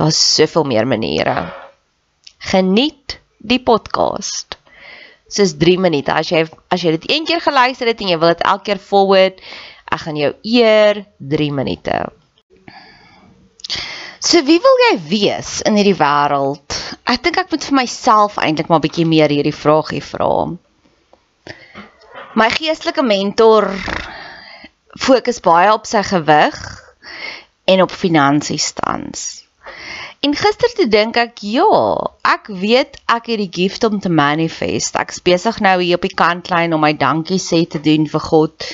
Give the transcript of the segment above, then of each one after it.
Daar's soveel meer maniere. Geniet die podcast. Dis 3 minute. As jy as jy dit een keer geluister het en jy wil dit elke keer forward, ek gaan jou eer 3 minute. So wie wil jy wees in hierdie wêreld? Ek dink ek moet vir myself eintlik maar bietjie meer hierdie vraagie vra. My geestelike mentor fokus baie op sy gewig en op finansies tans. En gister toe dink ek, ja, ek weet ek het die gift om te manifest. Ek is besig nou hier op die kantlyn om my dankie sê te doen vir God.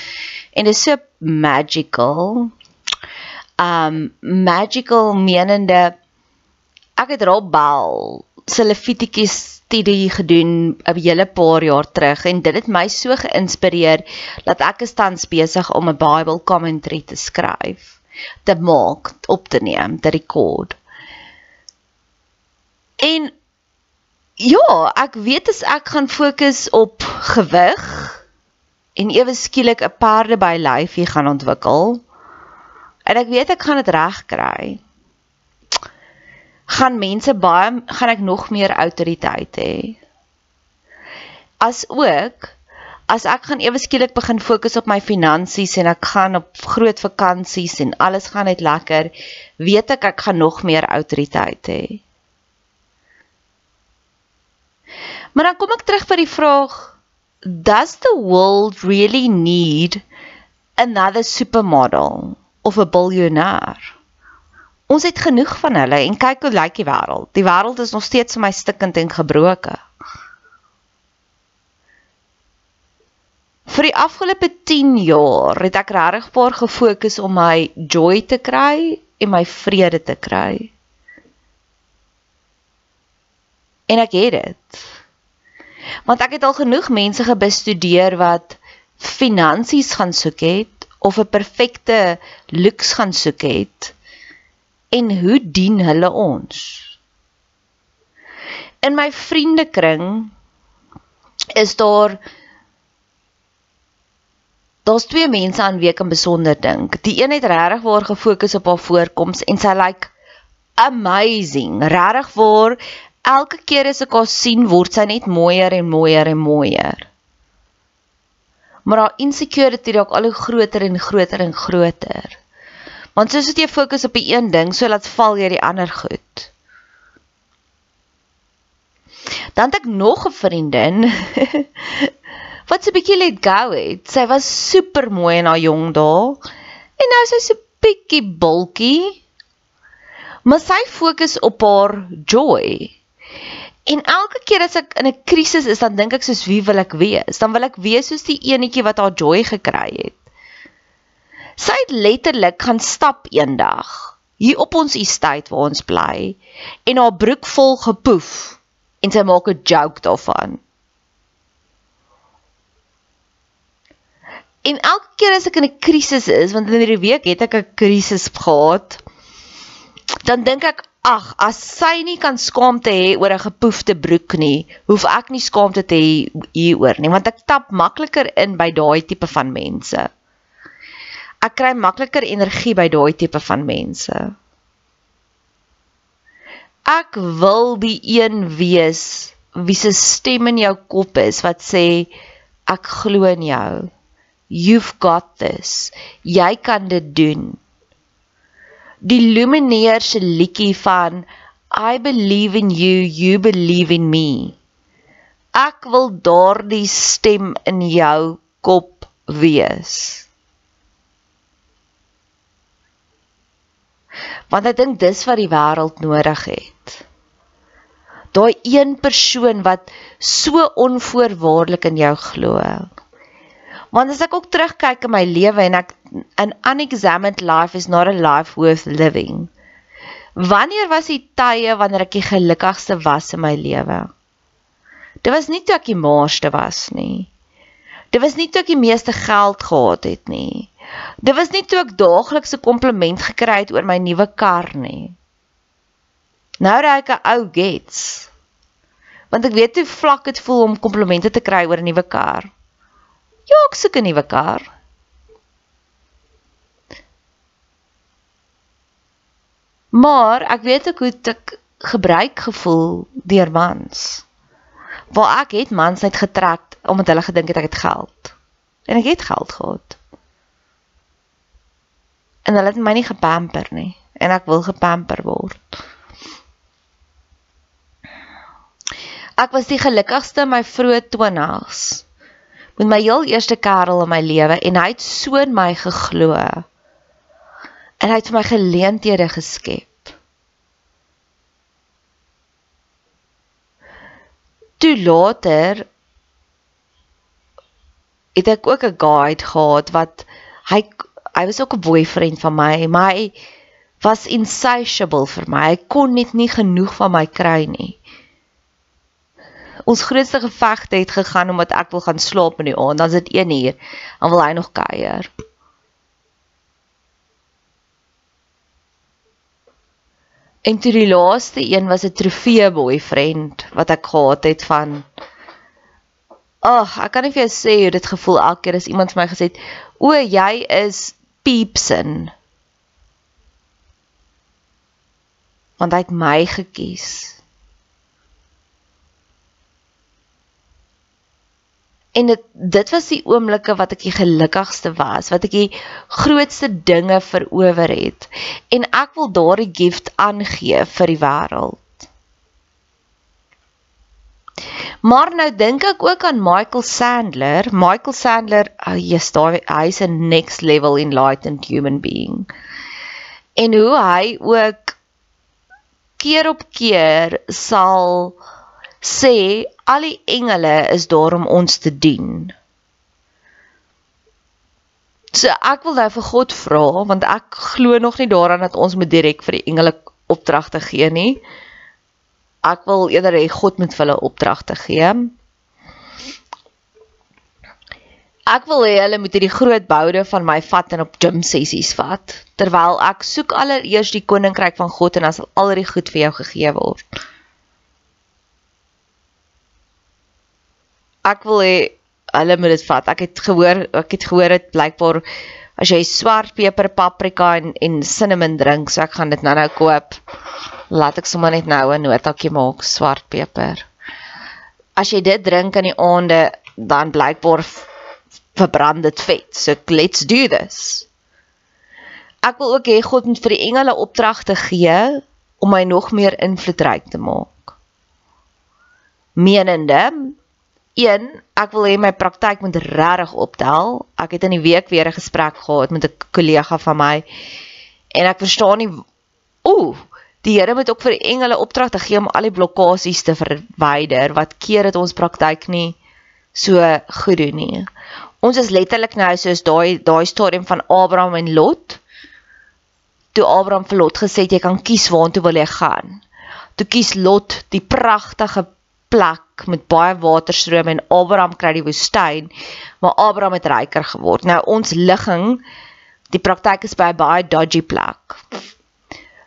En dit is so magical. Um magical menende ek het Rob Bell se Levitikus studie gedoen 'n hele paar jaar terug en dit het my so geïnspireer dat ek is tans besig om 'n Bible commentary te skryf, te maak, op te neem, te rekord. En ja, ek weet as ek gaan fokus op gewig en ewe skielik 'n perde by lyfie gaan ontwikkel en ek weet ek gaan dit reg kry. Gaan mense baie gaan ek nog meer autoriteit hê. As ook as ek gaan ewe skielik begin fokus op my finansies en ek gaan op groot vakansies en alles gaan net lekker, weet ek ek gaan nog meer autoriteit hê. Maar dan kom ek terug by die vraag does the world really need another supermodel of a billionaire? Ons het genoeg van hulle en kyk hoe lyk die wêreld. Die wêreld is nog steeds vir my stikkend en gebroke. Vir die afgelope 10 jaar het ek regtig paar gefokus om my joy te kry en my vrede te kry. En ek het dit want ek het al genoeg mense gebestudeer wat finansies gaan soek het of 'n perfekte looks gaan soek het en hoe dien hulle ons? In my vriendekring is daar daar's twee mense aan wie ek in besonder dink. Die een het regtig waar gefokus op haar voorkoms en sy lyk like amazing. Regtig waar elke keer as ek haar sien, word sy net mooier en mooier en mooier. Maar haar insecurity raak al hoe groter en groter en groter. Want soos jy fokus op die een ding, so laat val jy die ander goed. Dan het ek nog 'n vriendin wat so 'n bietjie let go het. Sy was super mooi in haar jong dae en nou is sy so bietjie bulky. Maar sy fokus op haar joy. En elke keer as ek in 'n krisis is, dan dink ek soos wie wil ek wees? Dan wil ek wees soos die enetjie wat haar joy gekry het. Sy het letterlik gaan stap eendag hier op ons estate waar ons bly en haar broek vol gepoef en sy maak 'n joke daarvan. En elke keer as ek in 'n krisis is, want in hierdie week het ek 'n krisis gehad, dan dink ek, ag, as sy nie kan skaamte hê oor 'n gepoefde broek nie, hoef ek nie skaamte te hê hieroor nie, want ek tap makliker in by daai tipe van mense. Ek kry makliker energie by daai tipe van mense. Ek wil die een wees wie se stem in jou kop is wat sê ek glo in jou. You've got this. Jy kan dit doen. Die Lumineer se liedjie van I believe in you, you believe in me. Ek wil daardie stem in jou kop wees. Want ek dink dis wat die wêreld nodig het. Daai een persoon wat so onvoorwaardelik in jou glo. Want as ek ook terugkyk in my lewe en ek an unexamined life is not a life worth living. Wanneer was die tye wanneer ek die gelukkigste was in my lewe? Dit was nie toe ek die mooiste was nie. Dit was nie toe ek die meeste geld gehad het nie. Dit was nie toe ek daagliks 'n kompliment gekry het oor my nuwe kar nie. Nou ry ek 'n ou gets. Want ek weet hoe vlak dit voel om komplimente te kry oor 'n nuwe kar. Ja, ek soek 'n nuwe kar. Maar ek weet ook hoe ek gebruik gevoel deur mans. Waar ek het mans net getrek omdat hulle gedink het ek het geld. En ek het geld gehad. En hulle het my nie gepamper nie en ek wil gepamper word. Ek was die gelukkigste in my vroeë 20's met my heel eerste kerel in my lewe en hy het so in my geglo. En hy het vir my geleenthede geskep. Toe later het ek ook 'n guide gehad wat hy hy was ook 'n boyfriend van my, maar hy was insatiable vir my. Hy kon net nie genoeg van my kry nie ons grootste gevegte het gegaan omdat ek wil gaan slaap in die aand. Dan is dit 1 uur. Dan wil hy nog kuier. En toe die laaste een was 'n trofee boyfriend wat ek gehad het van Ag, oh, ek kan nie vir jou sê hoe dit gevoel elke keer as iemand vir my gesê het, "O, jy is Peepsin." Want hy het my gekies. En dit dit was die oomblikke wat ek die gelukkigste was, wat ek die grootste dinge verower het en ek wil daardie gift aangee vir die wêreld. Maar nou dink ek ook aan Michael Sandler. Michael Sandler, oh yes, daai hy's 'n next level enlightened human being. En hoe hy ook keer op keer sal sê al die engele is daar om ons te dien. So ek wil nou vir God vra want ek glo nog nie daaraan dat ons moet direk vir die engele opdragte gee nie. Ek wil eerder hê God moet vir hulle opdragte gee. Ek wil hê hulle moet hierdie groot boude van my vat en op gym sessies vat terwyl ek soek allereers die koninkryk van God en dan sal al die goed vir jou gegee word. Ek wil hê hulle moet dit vat. Ek het gehoor ek het gehoor dit blykbaar as jy swart peper, paprika en en cinnamon drink, so ek gaan dit nou-nou koop. Laat ek sommer net nou 'n notaatjie maak swart peper. As jy dit drink in die aande, dan blykbaar verbrand dit vet. So let's do this. Ek wil ook hê God moet vir die engele opdragte gee om my nog meer invloedryk te maak. Menende 1, ek wil hê my praktyk moet regtig optel. Ek het in die week weer 'n gesprek gehad met 'n kollega van my en ek verstaan nie ooh, die Here moet ook vir die engele opdragte gee om al die blokkades te verwyder wat keer dit ons praktyk nie so goed doen nie. Ons is letterlik nou soos daai daai stadium van Abraham en Lot. Toe Abraham vir Lot gesê het jy kan kies waartoe wil jy gaan. Toe kies Lot die pragtige plek met baie waterstrome en Abraham kry die woestyn, maar Abraham het ryker geword. Nou ons ligging die praktyk is by 'n baie dodgy plek.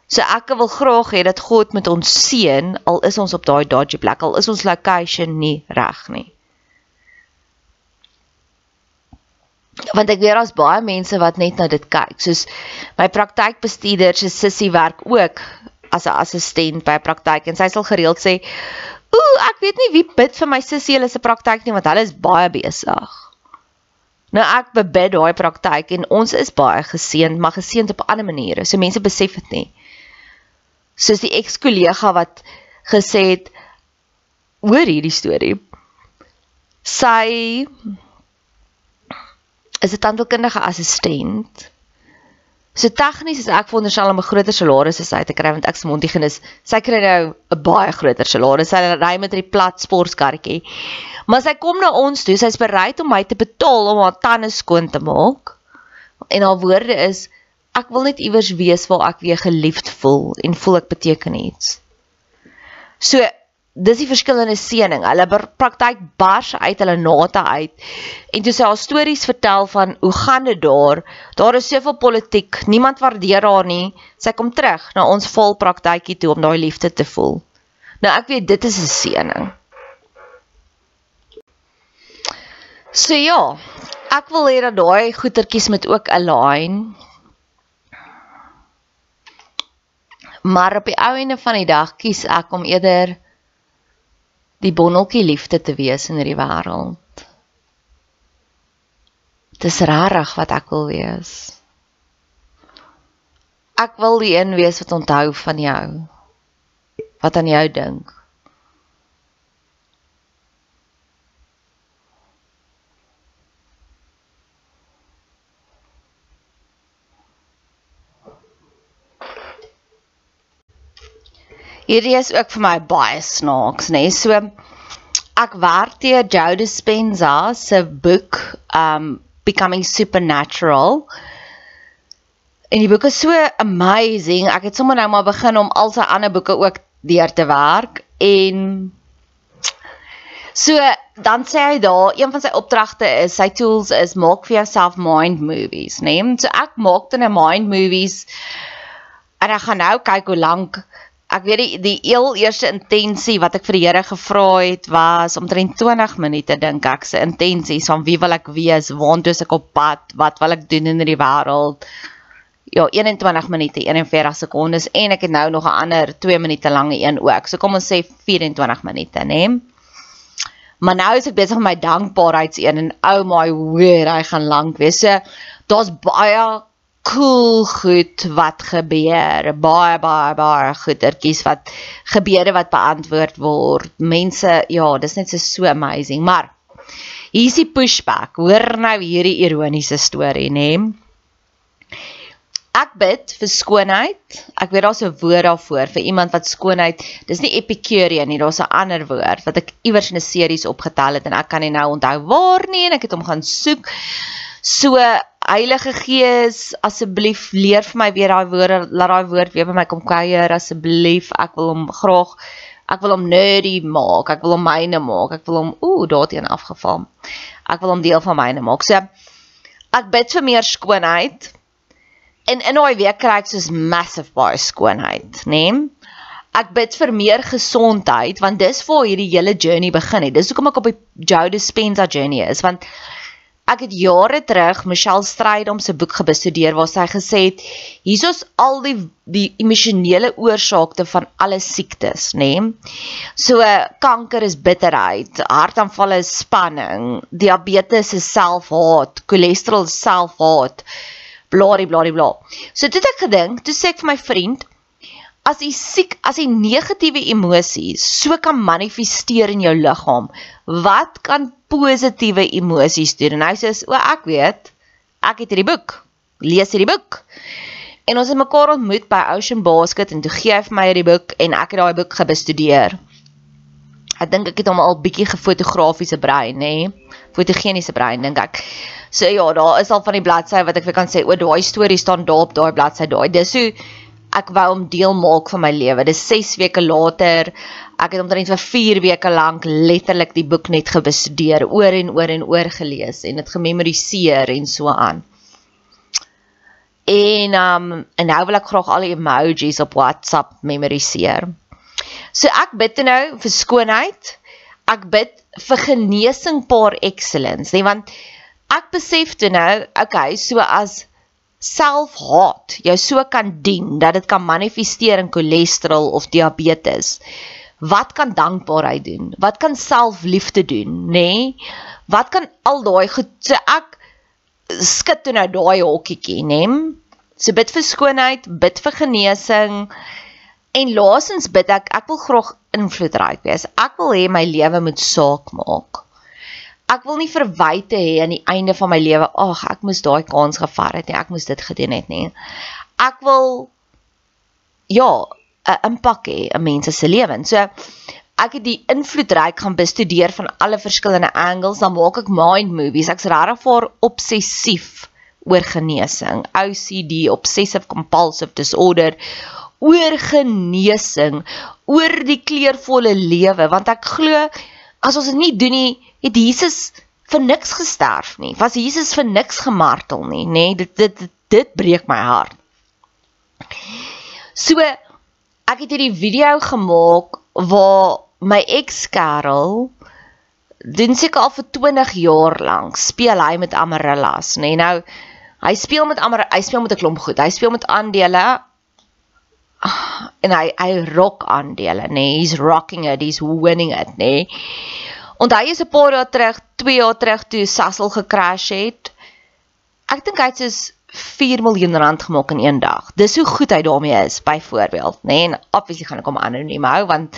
So ek wil graag hê dat God met ons seën al is ons op daai dodgy plek, al is ons location nie reg nie. want ek weet daar's baie mense wat net na dit kyk. Soos my praktykbestuurder se sussie werk ook as 'n assistent by 'n praktyk en sy sal gereeld sê, "Ooh, ek weet nie wie bid vir my sussie hulle se praktyk nie want hulle is baie besig." Nou ek bebid daai praktyk en ons is baie geseënd, maar geseënd op ander maniere. So mense besef dit nie. Soos die ex-kollega wat gesê het hoor hierdie storie. Sy is 'n tandheelkundige assistent. So tegnies is ek veronderstel om 'n groter salaris as hy te kry want ek se mondhygiënis, sy kry nou 'n baie groter salaris. Sy ry met 'n plat sportkarretjie. Maar sy kom na ons toe, sy's bereid om my te betaal om haar tande skoon te maak. En haar woorde is ek wil net iewers wees waar ek weer geliefd voel en voel ek beteken iets. So dis die verskillende seëning. Hulle praktyk bars uit hulle nate uit. En toe sy haar stories vertel van hoe gaan dit daar? Daar is soveel politiek. Niemand waardeer haar nie. Sy kom terug na ons vol praktykie toe om daai liefde te voel. Nou ek weet dit is 'n seëning. So ja, ek wil hê dat daai goetertjies met ook align. Maar op die ou ende van die dag kies ek om eerder die bonneltjie liefde te wees in hierdie wêreld. Dis rarig wat ek wil wees. Ek wil die een wees wat onthou van jou. Wat aan jou dink. Hierdie is ook vir my baie snaaks, nê. Nee. So ek werk deur Joe Dispenza se boek um Becoming Supernatural. En die boek is so amazing. Ek het sommer nou maar begin om al sy ander boeke ook deur te werk en So dan sê hy daar, een van sy opdragte is, sy tools is maak vir jouself mind movies, né? Nee? So ek maak dan 'n mind movies en ek gaan nou kyk hoe lank ek weet die die heel eerste intensie wat ek vir die Here gevra het was omtrent 20 minute dink ek se intensies van wie wil ek wees, waartoe is ek op pad, wat wil ek doen in hierdie wêreld. Ja, 21 minute 41 sekondes en ek het nou nog 'n ander 2 minute lange een ook. So kom ons sê 24 minute, né? Maar nou is ek besig met my dankbaarheidseen en oh my word, hy gaan lank wees. So daar's baie cool goed wat gebeur. Baie baie baie goedertjies wat gebeure wat beantwoord word. Mense, ja, dis net so so amazing. Maar hier's die pushback. Hoor nou hierdie ironiese storie, nê? Ek bid vir skoonheid. Ek weet daar's 'n woord daarvoor vir iemand wat skoonheid. Dis nie Epicurean nie, daar's 'n ander woord wat ek iewers in 'n series opgetel het en ek kan nie nou onthou waar nie en ek het hom gaan soek. So Heilige Gees, asseblief leer vir my weer daai woorde, laat daai woord weer by my kom kuier asseblief. Ek wil hom graag Ek wil hom nerdy maak. Ek wil hom myne maak. Ek wil hom ooh, daarteen afgeval. Ek wil hom deel van myne maak. So ek bid vir meer skoonheid. En in daai week kry ek soos massive baie skoonheid, né? Nee? Ek bid vir meer gesondheid want dis waar hierdie hele journey begin het. Dis hoekom ek op die Joe Dispenza journey is want ek het jare terug Michelle Strydom se boek gebestudeer waar sy gesê het hiersoos al die die emosionele oorsake van alle siektes, nê? Nee? So kanker is bitterheid, hartaanvalle is spanning, diabetes is selfhaat, cholesterol is selfhaat, bladie bladie bla. So toe het ek gedink, toe sê ek vir my vriend, as jy siek, as jy negatiewe emosies so kan manifesteer in jou liggaam, wat kan positiewe emosies doen? En hy sê, "O, ek weet. Ek het hierdie boek. Lees hierdie boek." En ons het mekaar ontmoet by Ocean Basket en toe gee hy vir my hierdie boek en ek het daai boek gebestudeer. Ek dink ek het hom al bietjie gefotografiese brein, nê? Nee? Fotogeniese brein dink ek. So ja, daar is al van die bladsye wat ek vir kan sê, o, daai storie staan daar op daai bladsy daai. Dis hoe ek wou hom deel maak van my lewe. Dis 6 weke later. Ek het omtrent vir 4 weke lank letterlik die boek net gebestudeer, oor en oor en oor gelees en dit gememoriseer en so aan. En um en nou wil ek graag al die emojis op WhatsApp memoriseer. So ek bid nou vir skoonheid. Ek bid vir genesing par excellence, nee want ek besef toe nou, okay, so as selfhaat jou so kan dien dat dit kan manifesteer in cholesterol of diabetes. Wat kan dankbaarheid doen? Wat kan selfliefde doen, nê? Nee? Wat kan al daai goed so ek skit toe nou daai hokkietjie, nê? Nee? So bid vir skoonheid, bid vir genesing en laasens bid ek ek wil graag invloedryk wees. Ek wil hê my lewe moet saak maak ek wil nie verwyte hê aan die einde van my lewe, ag, ek moes daai kans gevat het nie, ek moes dit gedoen het nie. Ek wil ja, 'n impak hê in mense se lewens. So ek het die invloedryk gaan bestudeer van alle verskillende angles, dan maak ek mind movies. Ek's regtig vir obsessief oor genesing, OCD, obsessive compulsive disorder oor genesing, oor die kleurvolle lewe want ek glo as ons dit nie doen nie, het Jesus vir niks gesterf nie. Was Jesus vir niks gemartel nie, nê? Nee, dit, dit dit dit breek my hart. So ek het hierdie video gemaak waar my ex-kerel doen seker al vir 20 jaar lank speel hy met Amarillas, nê? Nee, nou hy speel met Amar hy speel met 'n klomp goed. Hy speel met aandele en hy hy rock aandele, nê? Nee, he's rocking it, he's winning it, nê? Nee. Onthou jy 'n paar jaar terug, 2 jaar terug toe Sasol gekrash het? Ek dink hy het soos 4 miljoen rand gemaak in een dag. Dis hoe goed hy daarmee is, byvoorbeeld, nê? Nee, en obviously gaan ek hom anoniem hou want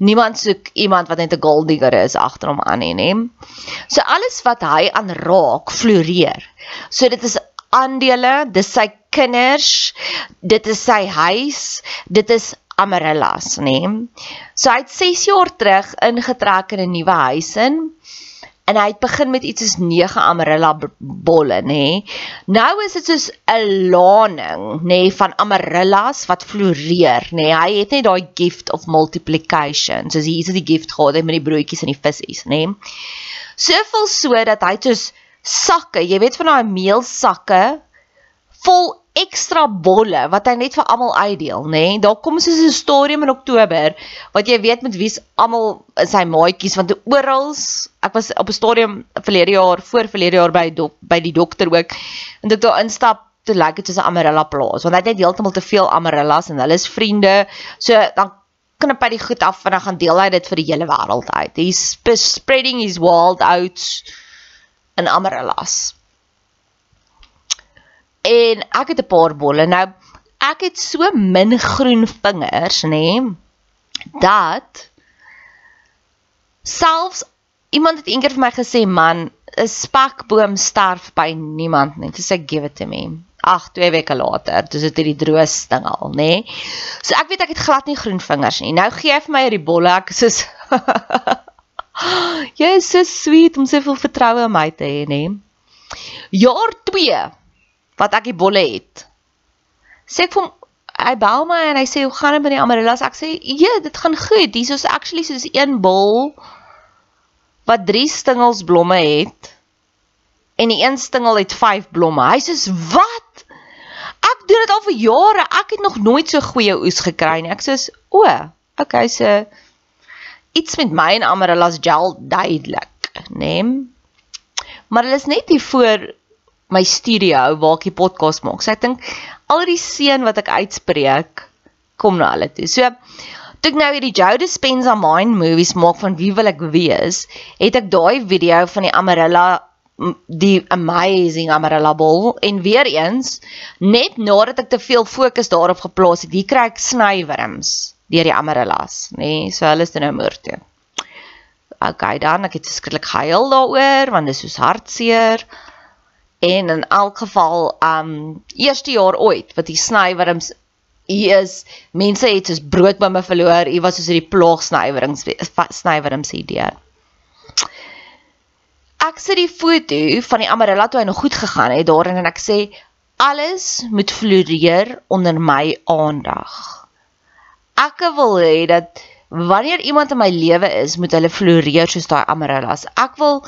niemand soek iemand wat net 'n gold digger is agter hom aan nie, nê? So alles wat hy aanraak, floreer. So dit is aandele, dis sy kinders, dit is sy huis, dit is Amarillas, nê. So hy het 6 jaar terug ingetrek in 'n nuwe huis in en hy het begin met iets soos 9 Amarilla bolle, nê. Nou is dit soos 'n laning, nê, van Amarillas wat floreer, nê. Hy het net daai gift of multiplication, soos hier is die gift gehad met die broodjies en die visse, nê. Soveel so dat hy soos sakke, jy weet van daai meelsakke vol ekstra bolle wat hy net vir almal uitdeel, nê? Nee? Daar kom soos 'n stadium in Oktober wat jy weet met wie's almal sy maatjies want oral ek was op 'n stadium verlede jaar voor verlede jaar by dok, by die dokter ook en dit daar instap toe lyk dit soos 'n amarella plaas want hy het net heeltemal te veel amarellas en hulle is vriende. So dan knip hy die goed af en dan gaan deel hy dit vir die hele wêreld uit. He's spreading his wild oats in amarellas en ek het 'n paar bolle. Nou ek het so min groen vingers, nê, nee, dat selfs iemand het eendag vir my gesê, man, 'n spekboom sterf by niemand nie. Dis ek give it to me. Ag, 2 weke later, dis dit hierdie droos ding al, nê. Nee. So ek weet ek het glad nie groen vingers nie. Nou gee hy vir my hierdie bolle, ek soos Jy is so sweet om soveel vertroue in my te hê, nê. Jaar 2 wat ek die bolle het. Sê ek vir hom, hy bel my en hy sê hoe gaan dit met die amarellas? Ek sê, "Ja, dit gaan goed. Hier is actually soos een bul wat 3 stingels blomme het en die een stingel het 5 blomme." Hy sê, "Wat? Ek doen dit al vir jare. Ek het nog nooit so goeie oes gekry nie." Ek sê, "O, okay, so iets met my en amarellas gel duidelik, né?" Nee? Maar hulle is net hier voor my studio waar ek die podcast maak. So ek dink al die seën wat ek uitspreek kom na hulle toe. So toe ek nou hierdie Joe Dispenza mind movies maak van wie wil ek wees, het ek daai video van die Amarella die amazing Amarella bol en weer eens net nadat ek te veel fokus daarop geplaas het, hier kry ek snywurms deur die Amarellas, nê? Nee, so hulle is nou moer toe. Okay, dan ek het verskriklik gehuil daaroor want dit is soos hartseer. En in elk geval, um eerste jaar ooit wat die snywurms hier is, mense het soos brood by my verloor. Hier was soos hierdie plaag snywurms snywurms idee. Ek sit die foto van die Amarella toe hy nog goed gegaan het daarin en ek sê alles moet floreer onder my aandag. Ek wil hê dat wanneer iemand in my lewe is, moet hulle floreer soos daai Amarellas. Ek wil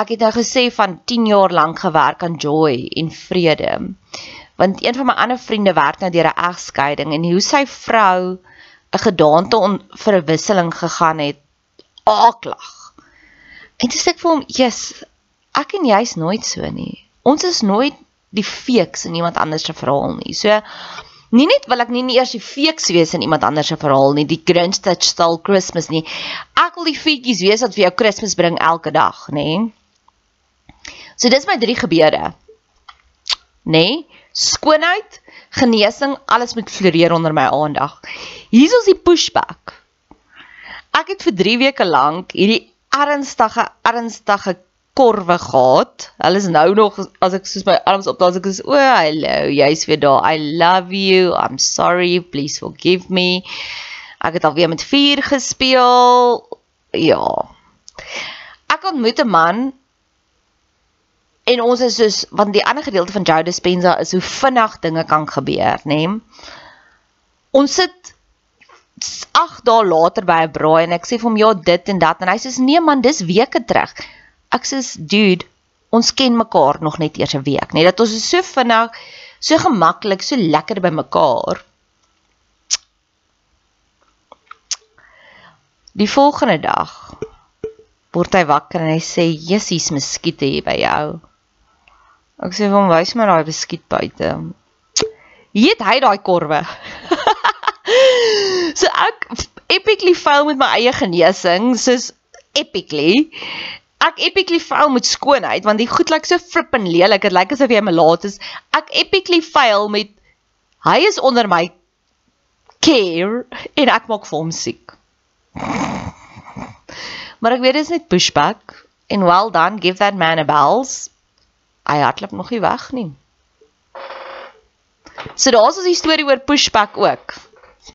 ek het nou gesê van 10 jaar lank gewerk aan joy en vrede. Want een van my ander vriende werk nou deur 'n egskeiding en hoe sy vrou 'n gedaante verwisseling gegaan het aaklag. En dis ek vir hom, "Jesus, ek en jy's nooit so nie. Ons is nooit die feeks in iemand anders se verhaal nie." So Nie net wil ek nie, nie eers die feeks wees in iemand anders se verhaal nie, die Grinch that stole Christmas nie. Ek wil die feetjies wees wat vir jou Kersfees bring elke dag, nê? Nee? So dis my drie gebede. Nê? Nee? Skoonheid, genesing, alles moet floreer onder my aandag. Hier is die pushback. Ek het vir 3 weke lank hierdie ernstige ernstige korwe gehad. Hulle is nou nog as ek soos my arms op daas ek is o, hallo, jy's weer daar. I love you. I'm sorry. Please forgive me. Ek het alweer met vuur gespeel. Ja. Ek ontmoet 'n man en ons is soos want die ander gedeelte van Joe Dispenza is hoe vinnig dinge kan gebeur, nê? Nee? Ons sit 8 dae later by 'n braai en ek sê vir hom ja dit en dat en hy sê nee man, dis weke terug. Ek sê dude, ons ken mekaar nog net eers 'n week? Nee? Dat ons is so vinnig, so gemaklik, so lekker by mekaar. Die volgende dag word hy wakker en hy sê: "Jessies, muskiete hier by jou." Ek sê vir hom, wys my daai beskiet buite. Eet hy daai korwe. so ek epically fail met my eie genesing, soos epically. Ek epically fail met skoonheid want die goed lyk so flippin lelik. Dit lyk asof jy malaat is. Ek epically fail met hy is onder my care en ek maak vir hom siek. maar ek weet dit is net pushback and well done give that man a bells hy hardloop nog nie weg nie. So daar's ons die storie oor pushback ook.